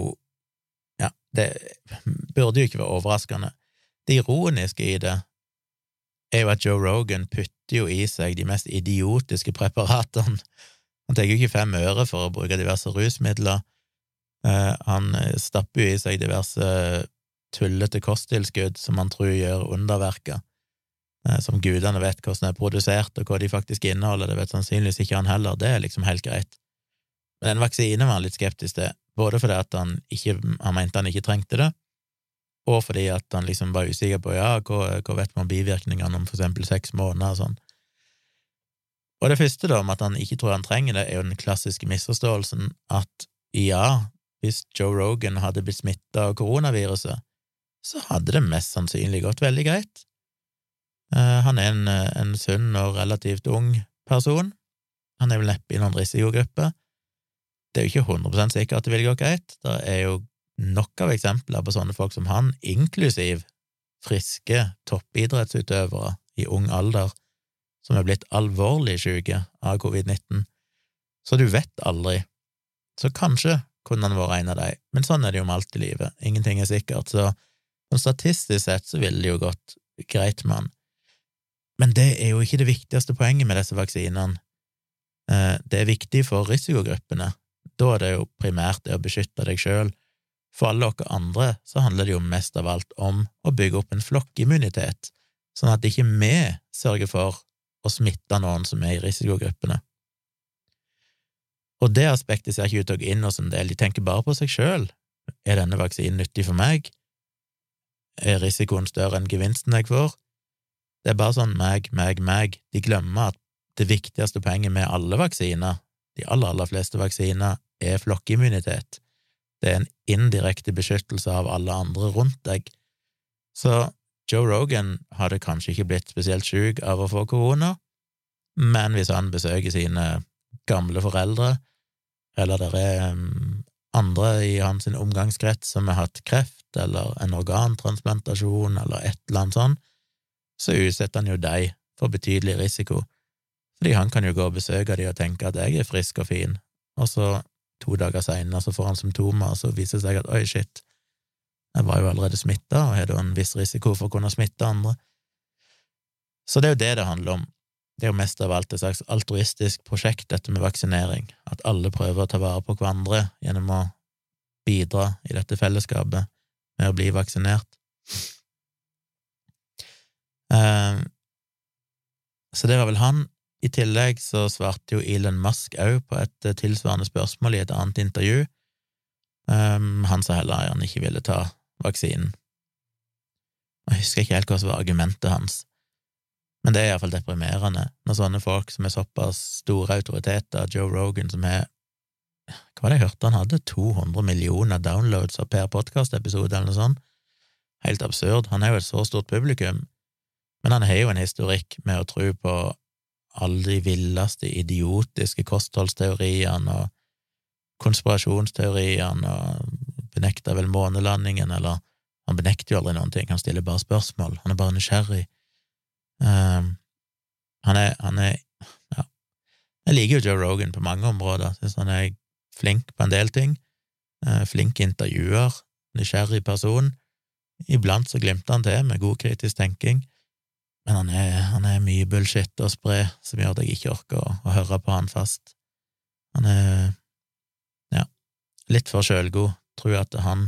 Ja, det burde jo ikke være overraskende. Det ironiske i det er jo at Joe Rogan putter jo i seg de mest idiotiske preparatene. Han tar jo ikke fem øre for å bruke diverse rusmidler. Eh, han stapper jo i seg diverse tullete kosttilskudd som han tror gjør underverker, som gudene vet hvordan er produsert, og hva de faktisk inneholder, det vet sannsynligvis ikke han heller, det er liksom helt greit. Men den vaksinen var han litt skeptisk til, både fordi at han, ikke, han mente han ikke trengte det, og fordi at han liksom var usikker på ja, hva, hva vet man om bivirkningene om for eksempel seks måneder og sånn. Og det første, da, om at han ikke tror han trenger det, er jo den klassiske misforståelsen at ja, hvis Joe Rogan hadde blitt smitta av koronaviruset, så hadde det mest sannsynlig gått veldig greit. Uh, han er en, en sunn og relativt ung person. Han er vel neppe i noen risikogruppe. Det er jo ikke 100 sikkert at det vil gå greit. Det er jo nok av eksempler på sånne folk som han, inklusiv friske toppidrettsutøvere i ung alder, som er blitt alvorlig syke av covid-19. Så du vet aldri. Så kanskje kunne han vært en av dem, men sånn er det jo med alt i livet, ingenting er sikkert, så statistisk sett så ville det jo gått greit med han. Men det er jo ikke det viktigste poenget med disse vaksinene. Eh, det er viktig for risikogruppene, da er det jo primært det å beskytte deg sjøl. For alle dere andre så handler det jo mest av alt om å bygge opp en flokkimmunitet, sånn at ikke vi sørger for å smitte noen som er i risikogruppene. Og det aspektet ser ikke ut til å gå inn hos en del, de tenker bare på seg sjøl. Er denne vaksinen nyttig for meg? Er risikoen større enn gevinsten jeg får? Det er bare sånn meg, meg, meg. De glemmer at det viktigste poenget med alle vaksiner, de aller, aller fleste vaksiner, er flokkimmunitet. Det er en indirekte beskyttelse av alle andre rundt deg. Så Joe Rogan hadde kanskje ikke blitt spesielt syk av å få korona, men hvis han besøker sine gamle foreldre, eller det er um, andre i hans omgangskrets som har hatt kreft eller en organtransplantasjon eller et eller annet sånt, så utsetter han jo dem for betydelig risiko, fordi han kan jo gå og besøke dem og tenke at jeg er frisk og fin, og så to dager seinere så får han symptomer, og så viser det seg at oi, shit, jeg var jo allerede smitta og har da en viss risiko for å kunne smitte andre. Så det er jo det det handler om. Det er jo mest av alt et slags altruistisk prosjekt, dette med vaksinering, at alle prøver å ta vare på hverandre gjennom å bidra i dette fellesskapet med å bli vaksinert. Uh, så det var vel han. I tillegg så svarte jo Elon Musk òg på et eh, tilsvarende spørsmål i et annet intervju. Um, han sa heller han ikke ville ta vaksinen. Jeg husker ikke helt hva som var argumentet hans, men det er iallfall deprimerende når sånne folk som er såpass store autoriteter, Joe Rogan, som er Hva var det jeg hørte han hadde? 200 millioner downloads av per podkastepisode, eller noe sånt? Helt absurd. Han er jo et så stort publikum, men han har jo en historikk med å tro på alle de villeste, idiotiske kostholdsteoriene og konspirasjonsteoriene og benekter vel månelandingen, eller han benekter jo aldri noen ting, han stiller bare spørsmål, han er bare nysgjerrig. Um, han er, han er ja. Jeg liker jo Joe Rogan på mange områder, syns han er flink på en del ting, uh, flink intervjuer, nysgjerrig person. Iblant så glimter han til med god kritisk tenking, men han er, han er mye bullshit å spre som gjør at jeg ikke orker å, å høre på han fast. Han er ja, litt for sjølgod, tror at han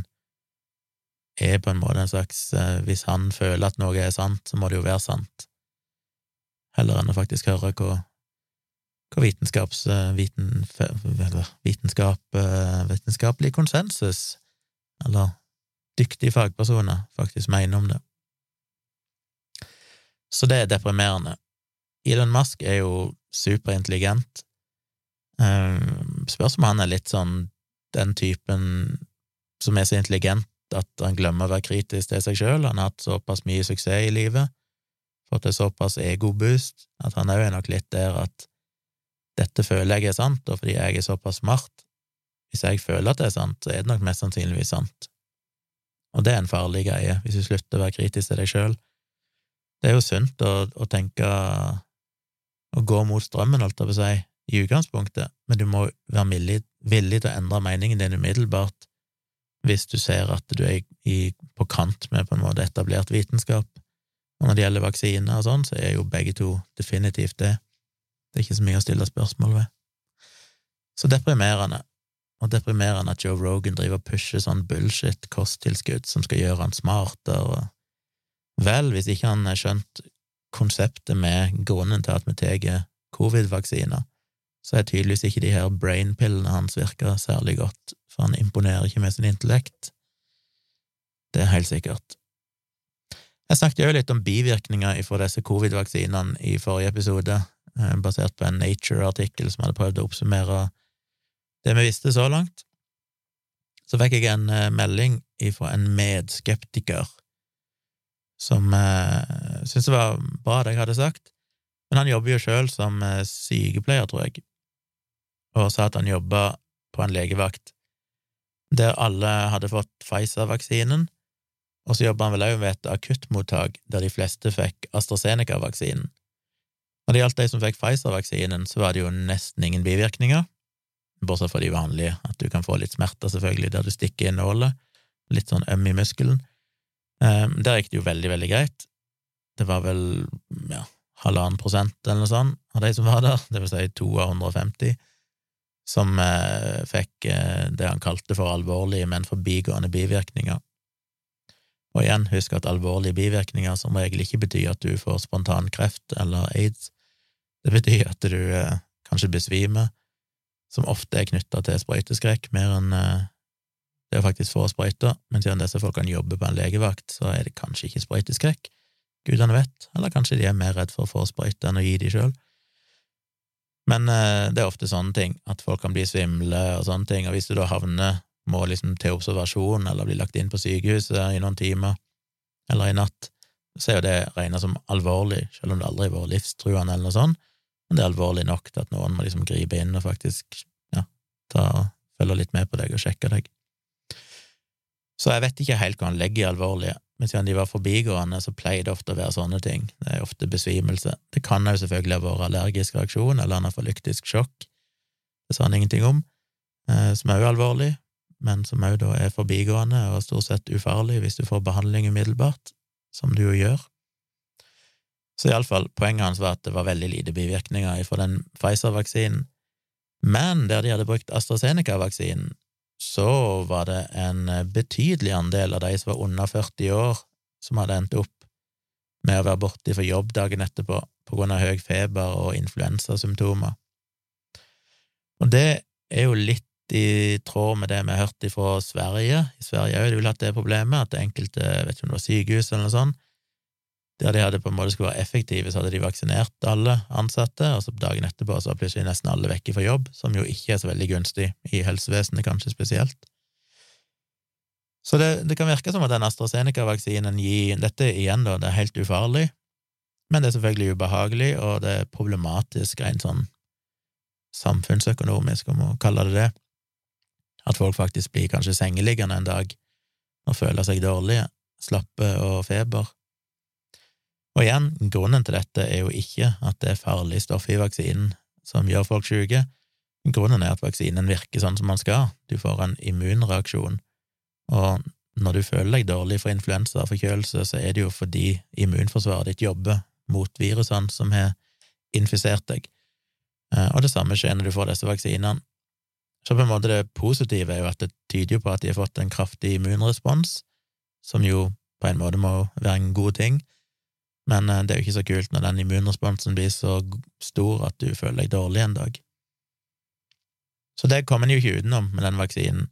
er på en måte en slags eh, Hvis han føler at noe er sant, så må det jo være sant, heller enn å faktisk høre hva, hva vitenskaps, eh, viten, vitenskap, eh, vitenskapelig konsensus, eller dyktige fagpersoner, faktisk mener om det. Så det er deprimerende. Elon Musk er jo superintelligent. Um, spørs om han er litt sånn den typen som er så intelligent at han glemmer å være kritisk til seg sjøl. Han har hatt såpass mye suksess i livet, fått et såpass egoboost, at han òg er nok litt der at dette føler jeg er sant, og fordi jeg er såpass smart, hvis jeg føler at det er sant, så er det nok mest sannsynligvis sant. Og det er en farlig greie, hvis du slutter å være kritisk til deg sjøl. Det er jo sunt å, å tenke å gå mot strømmen, holdt jeg på si, i utgangspunktet, men du må være villig, villig til å endre meningen din umiddelbart hvis du ser at du er i, på kant med på en måte etablert vitenskap. Og når det gjelder vaksiner og sånn, så er jo begge to definitivt det. Det er ikke så mye å stille spørsmål ved. Så deprimerende. Og deprimerende at Joe Rogan driver og pusher sånn bullshit kosttilskudd som skal gjøre han smartere Vel, hvis ikke han har skjønt konseptet med grunnen til at vi tar covid-vaksiner, så er tydeligvis ikke de her brain-pillene hans virka særlig godt, for han imponerer ikke med sin intellekt. Det er helt sikkert. Jeg snakket jo litt om bivirkninger fra disse covid-vaksinene i forrige episode, eh, basert på en Nature-artikkel som hadde prøvd å oppsummere det vi visste så langt. Så fikk jeg en eh, melding fra en medskeptiker som eh, syntes det var bra, det jeg hadde sagt. Men han jobber jo sjøl som eh, sykepleier, tror jeg, og sa at han jobba på en legevakt der alle hadde fått Pfizer-vaksinen, og så jobba han vel òg ved et akuttmottak der de fleste fikk AstraZeneca-vaksinen. Når det gjaldt de som fikk Pfizer-vaksinen, så var det jo nesten ingen bivirkninger, bortsett fra de vanlige, at du kan få litt smerter, selvfølgelig, der du stikker inn nåla, litt sånn øm i muskelen. Um, der gikk det jo veldig, veldig greit. Det var vel ja, halvannen prosent eller noe sånt av de som var der, det vil si to av 150, som eh, fikk eh, det han kalte for alvorlige, men forbigående bivirkninger. Og igjen, husk at alvorlige bivirkninger som regel ikke betyr at du får spontan kreft eller aids. Det betyr at du eh, kanskje besvimer, som ofte er knytta til sprøyteskrekk, mer enn eh, det er faktisk få sprøyter, men siden disse folkene jobber på en legevakt, så er det kanskje ikke sprøyteskrekk. Gudene vet, eller kanskje de er mer redd for å få sprøyte enn å gi de sjøl. Men eh, det er ofte sånne ting, at folk kan bli svimle og sånne ting, og hvis du da havner, må liksom til observasjon eller bli lagt inn på sykehuset i noen timer, eller i natt, så er jo det regna som alvorlig, selv om det aldri har vært livstruende eller noe sånt, men det er alvorlig nok til at noen må liksom gripe inn og faktisk ja, ta følge litt med på deg og sjekke deg. Så jeg vet ikke helt hva han legger i alvorlige, men siden de var forbigående, så pleier det ofte å være sånne ting. Det er ofte besvimelse. Det kan jo selvfølgelig ha vært allergisk reaksjon eller anafalyktisk sjokk, det sa han ingenting om, eh, som er jo alvorlig, men som òg da er forbigående og stort sett ufarlig hvis du får behandling umiddelbart, som du jo gjør. Så iallfall, poenget hans var at det var veldig lite bivirkninger fra den Pfizer-vaksinen, men der de hadde brukt AstraZeneca-vaksinen, så var det en betydelig andel av de som var under 40 år, som hadde endt opp med å være borte for jobb dagen etterpå på grunn av høy feber og influensasymptomer. Og det er jo litt i tråd med det vi har hørt fra Sverige. I Sverige har de vel hatt det problemet at enkelte, vet ikke om det var sykehus eller noe sånt, der de hadde på en måte skulle være effektive, så hadde de vaksinert alle ansatte, og så dagen etterpå så var plutselig nesten alle vekke fra jobb, som jo ikke er så veldig gunstig i helsevesenet, kanskje spesielt. Så det, det kan virke som at den AstraZeneca-vaksinen gir Dette igjen, da, det er helt ufarlig, men det er selvfølgelig ubehagelig, og det er problematisk rent sånn samfunnsøkonomisk, om å kalle det det, at folk faktisk blir kanskje sengeliggende en dag og føler seg dårlige, slappe og feber. Og igjen, grunnen til dette er jo ikke at det er farlig stoff i vaksinen som gjør folk syke. Grunnen er at vaksinen virker sånn som man skal, du får en immunreaksjon, og når du føler deg dårlig for influensa og forkjølelse, så er det jo fordi immunforsvaret ditt jobber mot virusene som har infisert deg. Eh, og det samme skjer når du får disse vaksinene. Så på en måte det positive er jo at det tyder jo på at de har fått en kraftig immunrespons, som jo på en måte må være en god ting, men eh, det er jo ikke så kult når den immunresponsen blir så stor at du føler deg dårlig en dag. Så det kommer en jo ikke utenom med den vaksinen.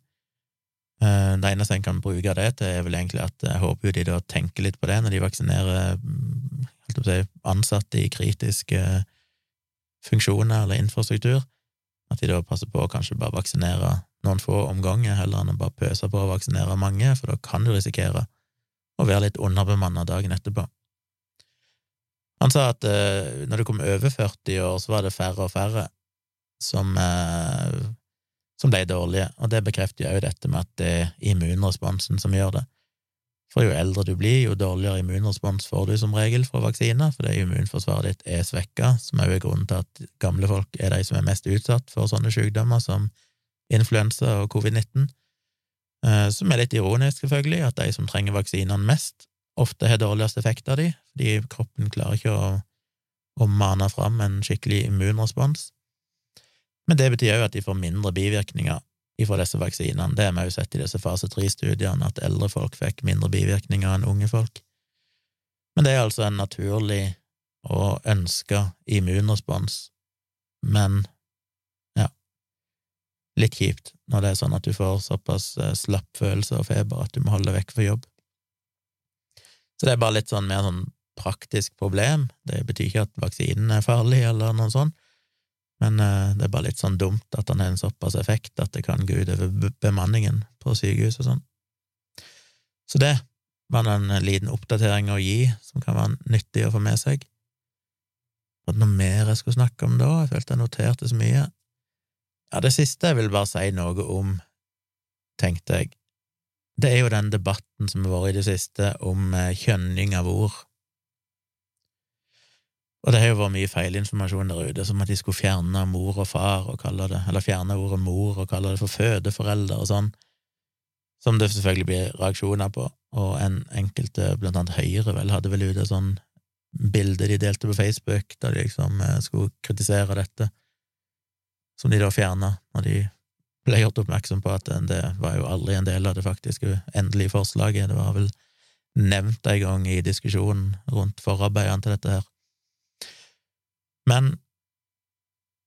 Eh, det eneste en kan bruke det til, er vel egentlig at jeg håper jo de da tenker litt på det når de vaksinerer si, ansatte i kritiske funksjoner eller infrastruktur, at de da passer på å kanskje bare vaksinere noen få omganger, heller enn å bare pøse på å vaksinere mange, for da kan du risikere å være litt underbemanna dagen etterpå. Han sa at uh, når det kom over 40 år, så var det færre og færre som, uh, som ble dårlige, og det bekrefter jo dette med at det er immunresponsen som gjør det. For jo eldre du blir, jo dårligere immunrespons får du som regel fra vaksiner, fordi immunforsvaret ditt er svekka, som er grunnen til at gamle folk er de som er mest utsatt for sånne sykdommer som influensa og covid-19. Eh, som er litt ironisk, selvfølgelig, at de som trenger vaksinene mest, ofte har dårligst effekt av de, fordi kroppen klarer ikke å, å mane fram en skikkelig immunrespons. Men det betyr òg at de får mindre bivirkninger ifra disse vaksinene. Det har vi jo sett i disse fase tre-studiene, at eldre folk fikk mindre bivirkninger enn unge folk. Men det er altså en naturlig og ønska immunrespons, men ja, litt kjipt når det er sånn at du får såpass eh, slapp følelse og feber at du må holde deg vekk fra jobb. Så det er bare litt sånn mer sånn praktisk problem. Det betyr ikke at vaksinen er farlig eller noe sånt, men uh, det er bare litt sånn dumt at han har en såpass effekt at det kan gå utover bemanningen på sykehus og sånn. Så det var en liten oppdatering å gi, som kan være nyttig å få med seg. Det noe mer jeg skulle snakke om da? Jeg følte jeg noterte så mye. Ja, det siste jeg vil bare si noe om, tenkte jeg, det er jo den debatten som har vært i det siste om eh, kjønning av ord. Og det har jo vært mye feilinformasjon der ute, som at de skulle fjerne mor og far og kalle det, eller fjerne ordet mor og kalle det for fødeforeldre og sånn, som det selvfølgelig blir reaksjoner på, og en enkelte, blant annet Høyre, vel, hadde vel ute sånn bilde de delte på Facebook, da de liksom eh, skulle kritisere dette, som de da fjerna når de ble gjort oppmerksom på at det var jo aldri en del av det faktiske endelige forslaget, det var vel nevnt en gang i diskusjonen rundt forarbeidene til dette her. Men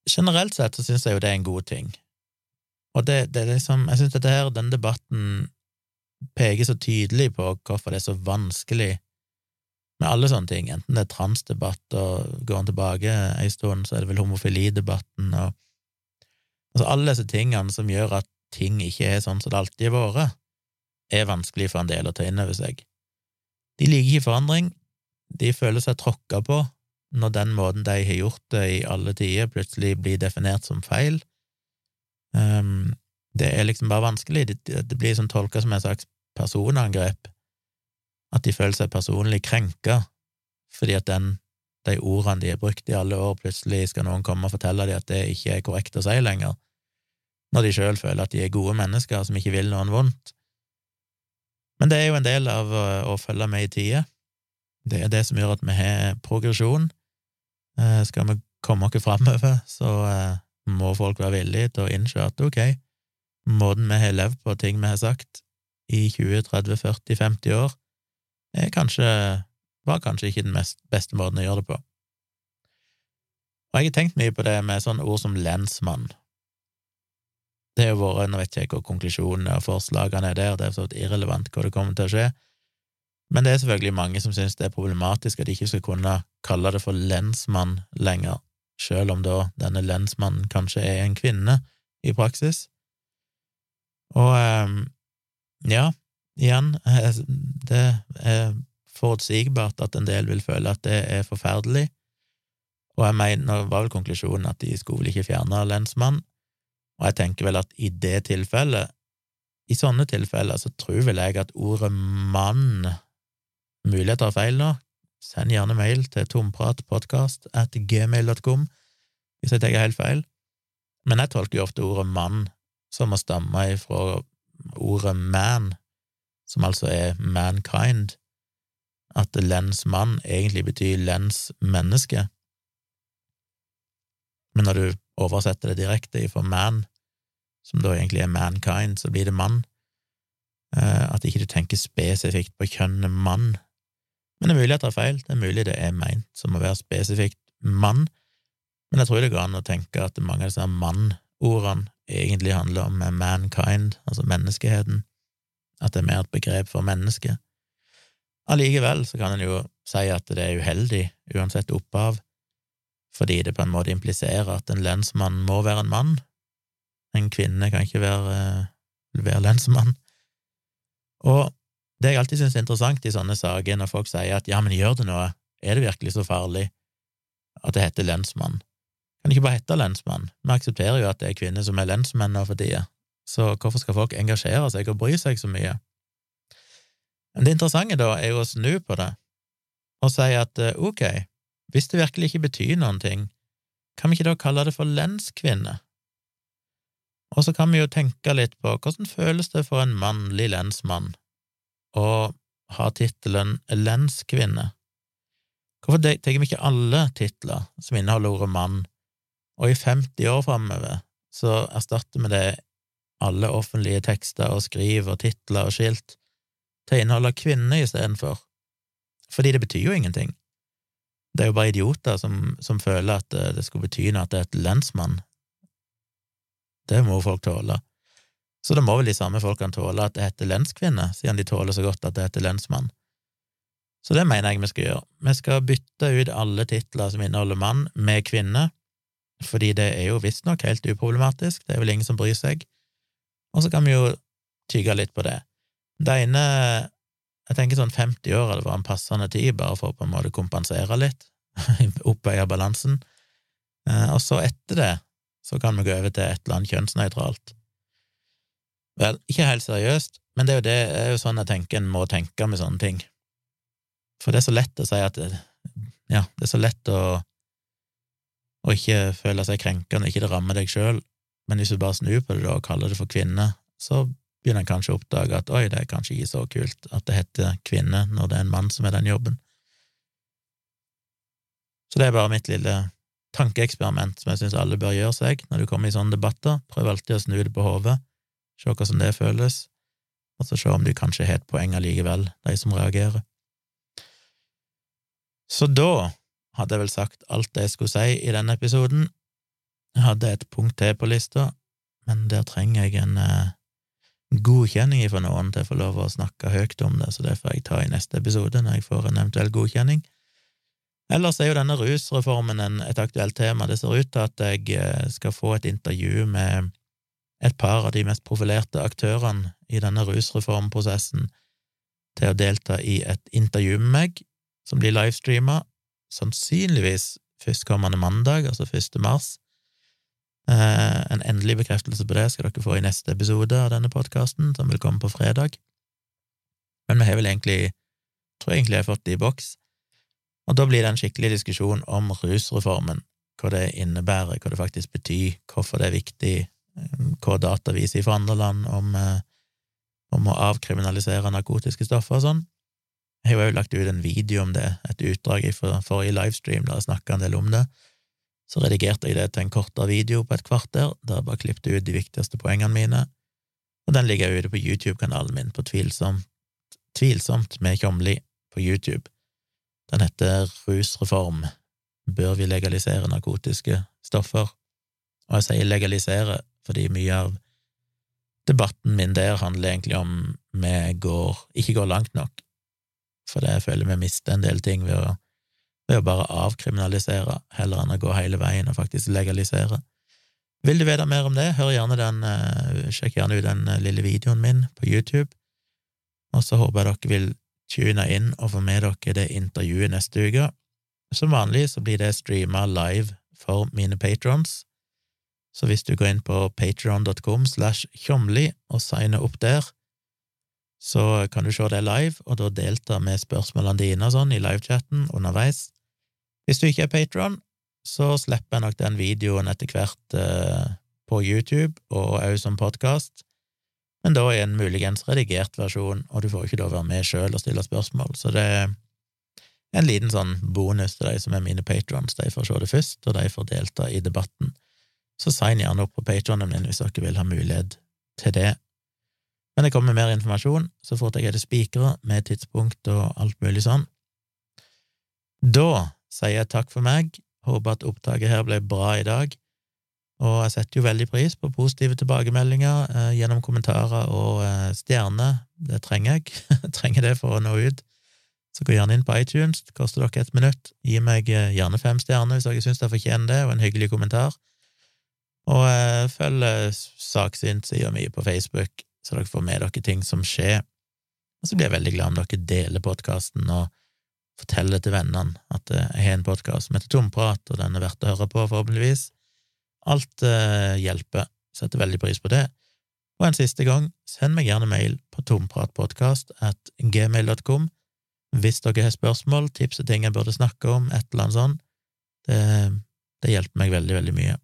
generelt sett så syns jeg jo det er en god ting. Og det, det er liksom Jeg syns dette her, den debatten peker så tydelig på hvorfor det er så vanskelig med alle sånne ting, enten det er transdebatt og går en tilbake ei stund, så er det vel homofilidebatten og Altså alle disse tingene som gjør at ting ikke er sånn som det alltid har vært, er vanskelig for en del å ta inn over seg. De liker ikke forandring, de føler seg tråkka på, når den måten de har gjort det i alle tider, plutselig blir definert som feil. Um, Det er liksom bare vanskelig. Det, det blir sånn tolka som en slags personangrep. At de føler seg personlig krenka fordi at den, de ordene de har brukt i alle år, plutselig skal noen komme og fortelle dem at det ikke er korrekt å si lenger, når de sjøl føler at de er gode mennesker som ikke vil noen vondt. Men det er jo en del av å, å følge med i tida. Det er det som gjør at vi har progresjon. Eh, skal vi komme oss framover, så eh, må folk være villige til å innse at ok, måten vi har levd på, ting vi har sagt i 20, 30, 40, 50 år, kanskje, var kanskje ikke den mest, beste måten å gjøre det på. Og jeg har tenkt mye på det med sånne ord som lensmann. Det har vært, nå vet jeg ikke hva konklusjonene og forslagene er der, det er så irrelevant hva det kommer til å skje, men det er selvfølgelig mange som synes det er problematisk at de ikke skal kunne kalle det for lensmann lenger, selv om da denne lensmannen kanskje er en kvinne i praksis. Og ehm, ja, igjen, eh, det er forutsigbart at en del vil føle at det er forferdelig, og jeg mener, var vel konklusjonen at de skulle vel ikke fjerne lensmann, og jeg tenker vel at i det tilfellet, i sånne tilfeller, så tror vel jeg at ordet mann Mulig jeg feil nå, send gjerne mail til tompratpodkast.gmail.com at gmail.com hvis jeg tar helt feil, men jeg tolker jo ofte ordet mann som å stamme ifra ordet man, som altså er mankind, at lensmann egentlig betyr lensmenneske. Men når du oversetter det direkte ifra man, som da egentlig er mankind, så blir det mann. Eh, at ikke du tenker spesifikt på kjønnet mann. Men det er mulig jeg tar feil, det er mulig det er meint som å være spesifikt mann, men jeg tror det går an å tenke at mange av disse mann-ordene egentlig handler om mankind, altså menneskeheten, at det er mer et begrep for mennesket. Allikevel så kan en jo si at det er uheldig, uansett opphav, fordi det på en måte impliserer at en lensmann må være en mann. En kvinne kan ikke være, være lensmann. Og det jeg alltid synes er interessant i sånne saker, når folk sier at ja, men gjør det noe, er det virkelig så farlig at det heter lensmann? Kan ikke bare hete lensmann? Vi aksepterer jo at det er kvinner som er lensmenn nå for tida, så hvorfor skal folk engasjere seg og bry seg så mye? Men det interessante da er jo å snu på det og si at eh, ok, hvis det virkelig ikke betyr noen ting, kan vi ikke da kalle det for lenskvinne? Og så kan vi jo tenke litt på hvordan føles det for en mannlig lensmann å ha tittelen lenskvinne? Hvorfor tar vi ikke alle titler som inneholder ordet mann, og i 50 år framover så erstatter vi det alle offentlige tekster og skriv og titler og skilt til å inneholde kvinne istedenfor, fordi det betyr jo ingenting. Det er jo bare idioter som, som føler at det, det skulle bety noe at det er et lensmann. Det må folk tåle. Så det må vel de samme folkene tåle at det heter lenskvinne, siden de tåler så godt at det heter lensmann. Så det mener jeg vi skal gjøre. Vi skal bytte ut alle titler som inneholder mann, med kvinne, fordi det er jo visstnok helt uproblematisk, det er vel ingen som bryr seg, og så kan vi jo tygge litt på det. Det ene Jeg tenker sånn 50 år hadde vært en passende tid, bare for å på en måte kompensere litt, [laughs] oppveie balansen, eh, og så etter det så kan vi gå over til et eller annet kjønnsnøytralt. Vel, ikke helt seriøst, men det er jo, det, det er jo sånn jeg tenker en må tenke med sånne ting. For det er så lett å si at Ja, det er så lett å, å ikke føle seg krenkende, ikke det rammer deg sjøl, men hvis du bare snur på det da og kaller det for kvinne, så begynner en kanskje å oppdage at oi, det er kanskje ikke så kult at det heter kvinne når det er en mann som er den jobben. Så det er bare mitt lille tankeeksperiment som jeg syns alle bør gjøre seg når du kommer i sånne debatter. Prøv alltid å snu det på hodet, se hvordan det føles, og så se om du kanskje har et poeng allikevel, de som reagerer. Så da hadde jeg vel sagt alt det jeg skulle si i denne episoden. Jeg hadde et punkt til på lista, men der trenger jeg en eh, godkjenning fra noen til å få lov å snakke høyt om det, så det får jeg ta i neste episode, når jeg får en eventuell godkjenning. Ellers er jo denne rusreformen en, et aktuelt tema. Det ser ut til at jeg eh, skal få et intervju med et par av de mest profilerte aktørene i denne rusreformprosessen til å delta i et intervju med meg, som blir livestreama, sannsynligvis førstkommende mandag, altså 1. mars. Eh, en endelig bekreftelse på det skal dere få i neste episode av denne podkasten, som vil komme på fredag. Men vi har vel egentlig tror jeg egentlig jeg har fått det i boks. Og da blir det en skikkelig diskusjon om rusreformen, hva det innebærer, hva det faktisk betyr, hvorfor det er viktig, hva data viser fra andre land om, eh, om å avkriminalisere narkotiske stoffer og sånn. Jeg har jo lagt ut en video om det, et utdrag i forrige livestream der jeg snakka en del om det. Så redigerte jeg det til en kortere video på et kvarter, der jeg bare klippet ut de viktigste poengene mine, og den ligger ute på YouTube-kanalen min på Tvilsomt, Tvilsomt med Kjomli på YouTube. Den heter Rusreform – bør vi legalisere narkotiske stoffer? Og jeg sier legalisere fordi mye av debatten min der handler egentlig om vi går, ikke går langt nok, for det føler vi mister en del ting ved å ved å bare avkriminalisere, heller enn å gå hele veien og faktisk legalisere. Vil du vite mer om det, hør gjerne den, eh, sjekk gjerne ut den eh, lille videoen min på YouTube, og så håper jeg dere vil tune inn og få med dere det intervjuet neste uke. Som vanlig så blir det streama live for mine patrons, så hvis du går inn på patron.com slash tjomli og signer opp der, så kan du se det live, og da delta med spørsmålene dine og sånn i livechatten underveis. Hvis du ikke er patron, så slipper jeg nok den videoen etter hvert eh, på YouTube og òg som podkast, men da i en muligens redigert versjon, og du får ikke da være med sjøl og stille spørsmål, så det er en liten sånn bonus til de som er mine patrons, de får se det først, og de får delta i debatten. Så sign gjerne opp på patronen min hvis dere vil ha mulighet til det. Men det kommer mer informasjon så fort jeg er det spikere med tidspunkt og alt mulig sånn. Da sier jeg takk for meg, håper at opptaket her ble bra i dag, og jeg setter jo veldig pris på positive tilbakemeldinger eh, gjennom kommentarer og eh, stjerner, det trenger jeg, jeg [laughs] trenger det for å nå ut. Så gå gjerne inn på iTunes, det koster dere et minutt, gi meg eh, gjerne fem stjerner hvis dere syns jeg fortjener det, og en hyggelig kommentar. Og eh, følg eh, saksynssida mi på Facebook, så dere får med dere ting som skjer. Og så blir jeg veldig glad om dere deler podkasten og forteller til vennene at eh, jeg har en podkast som heter Tomprat, og den er verdt å høre på, forhåpentligvis. Alt uh, hjelper. Setter veldig pris på det. Og en siste gang, send meg gjerne mail på tompratpodkast at gmail.com hvis dere har spørsmål, tips og ting jeg burde snakke om, et eller annet sånt. Det, det hjelper meg veldig, veldig mye.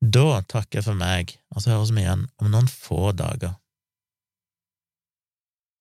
Da takker jeg for meg, og så høres vi igjen om noen få dager.